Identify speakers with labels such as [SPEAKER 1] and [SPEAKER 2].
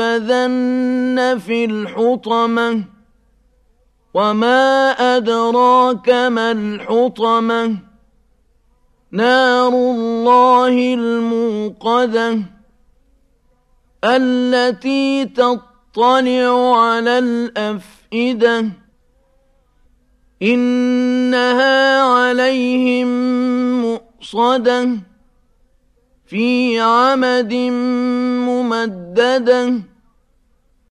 [SPEAKER 1] لينبذن في الحطمة. وما أدراك ما الحطمة. نار الله الموقدة. التي تطلع على الأفئدة. إنها عليهم مؤصدة. في عمد ممددة.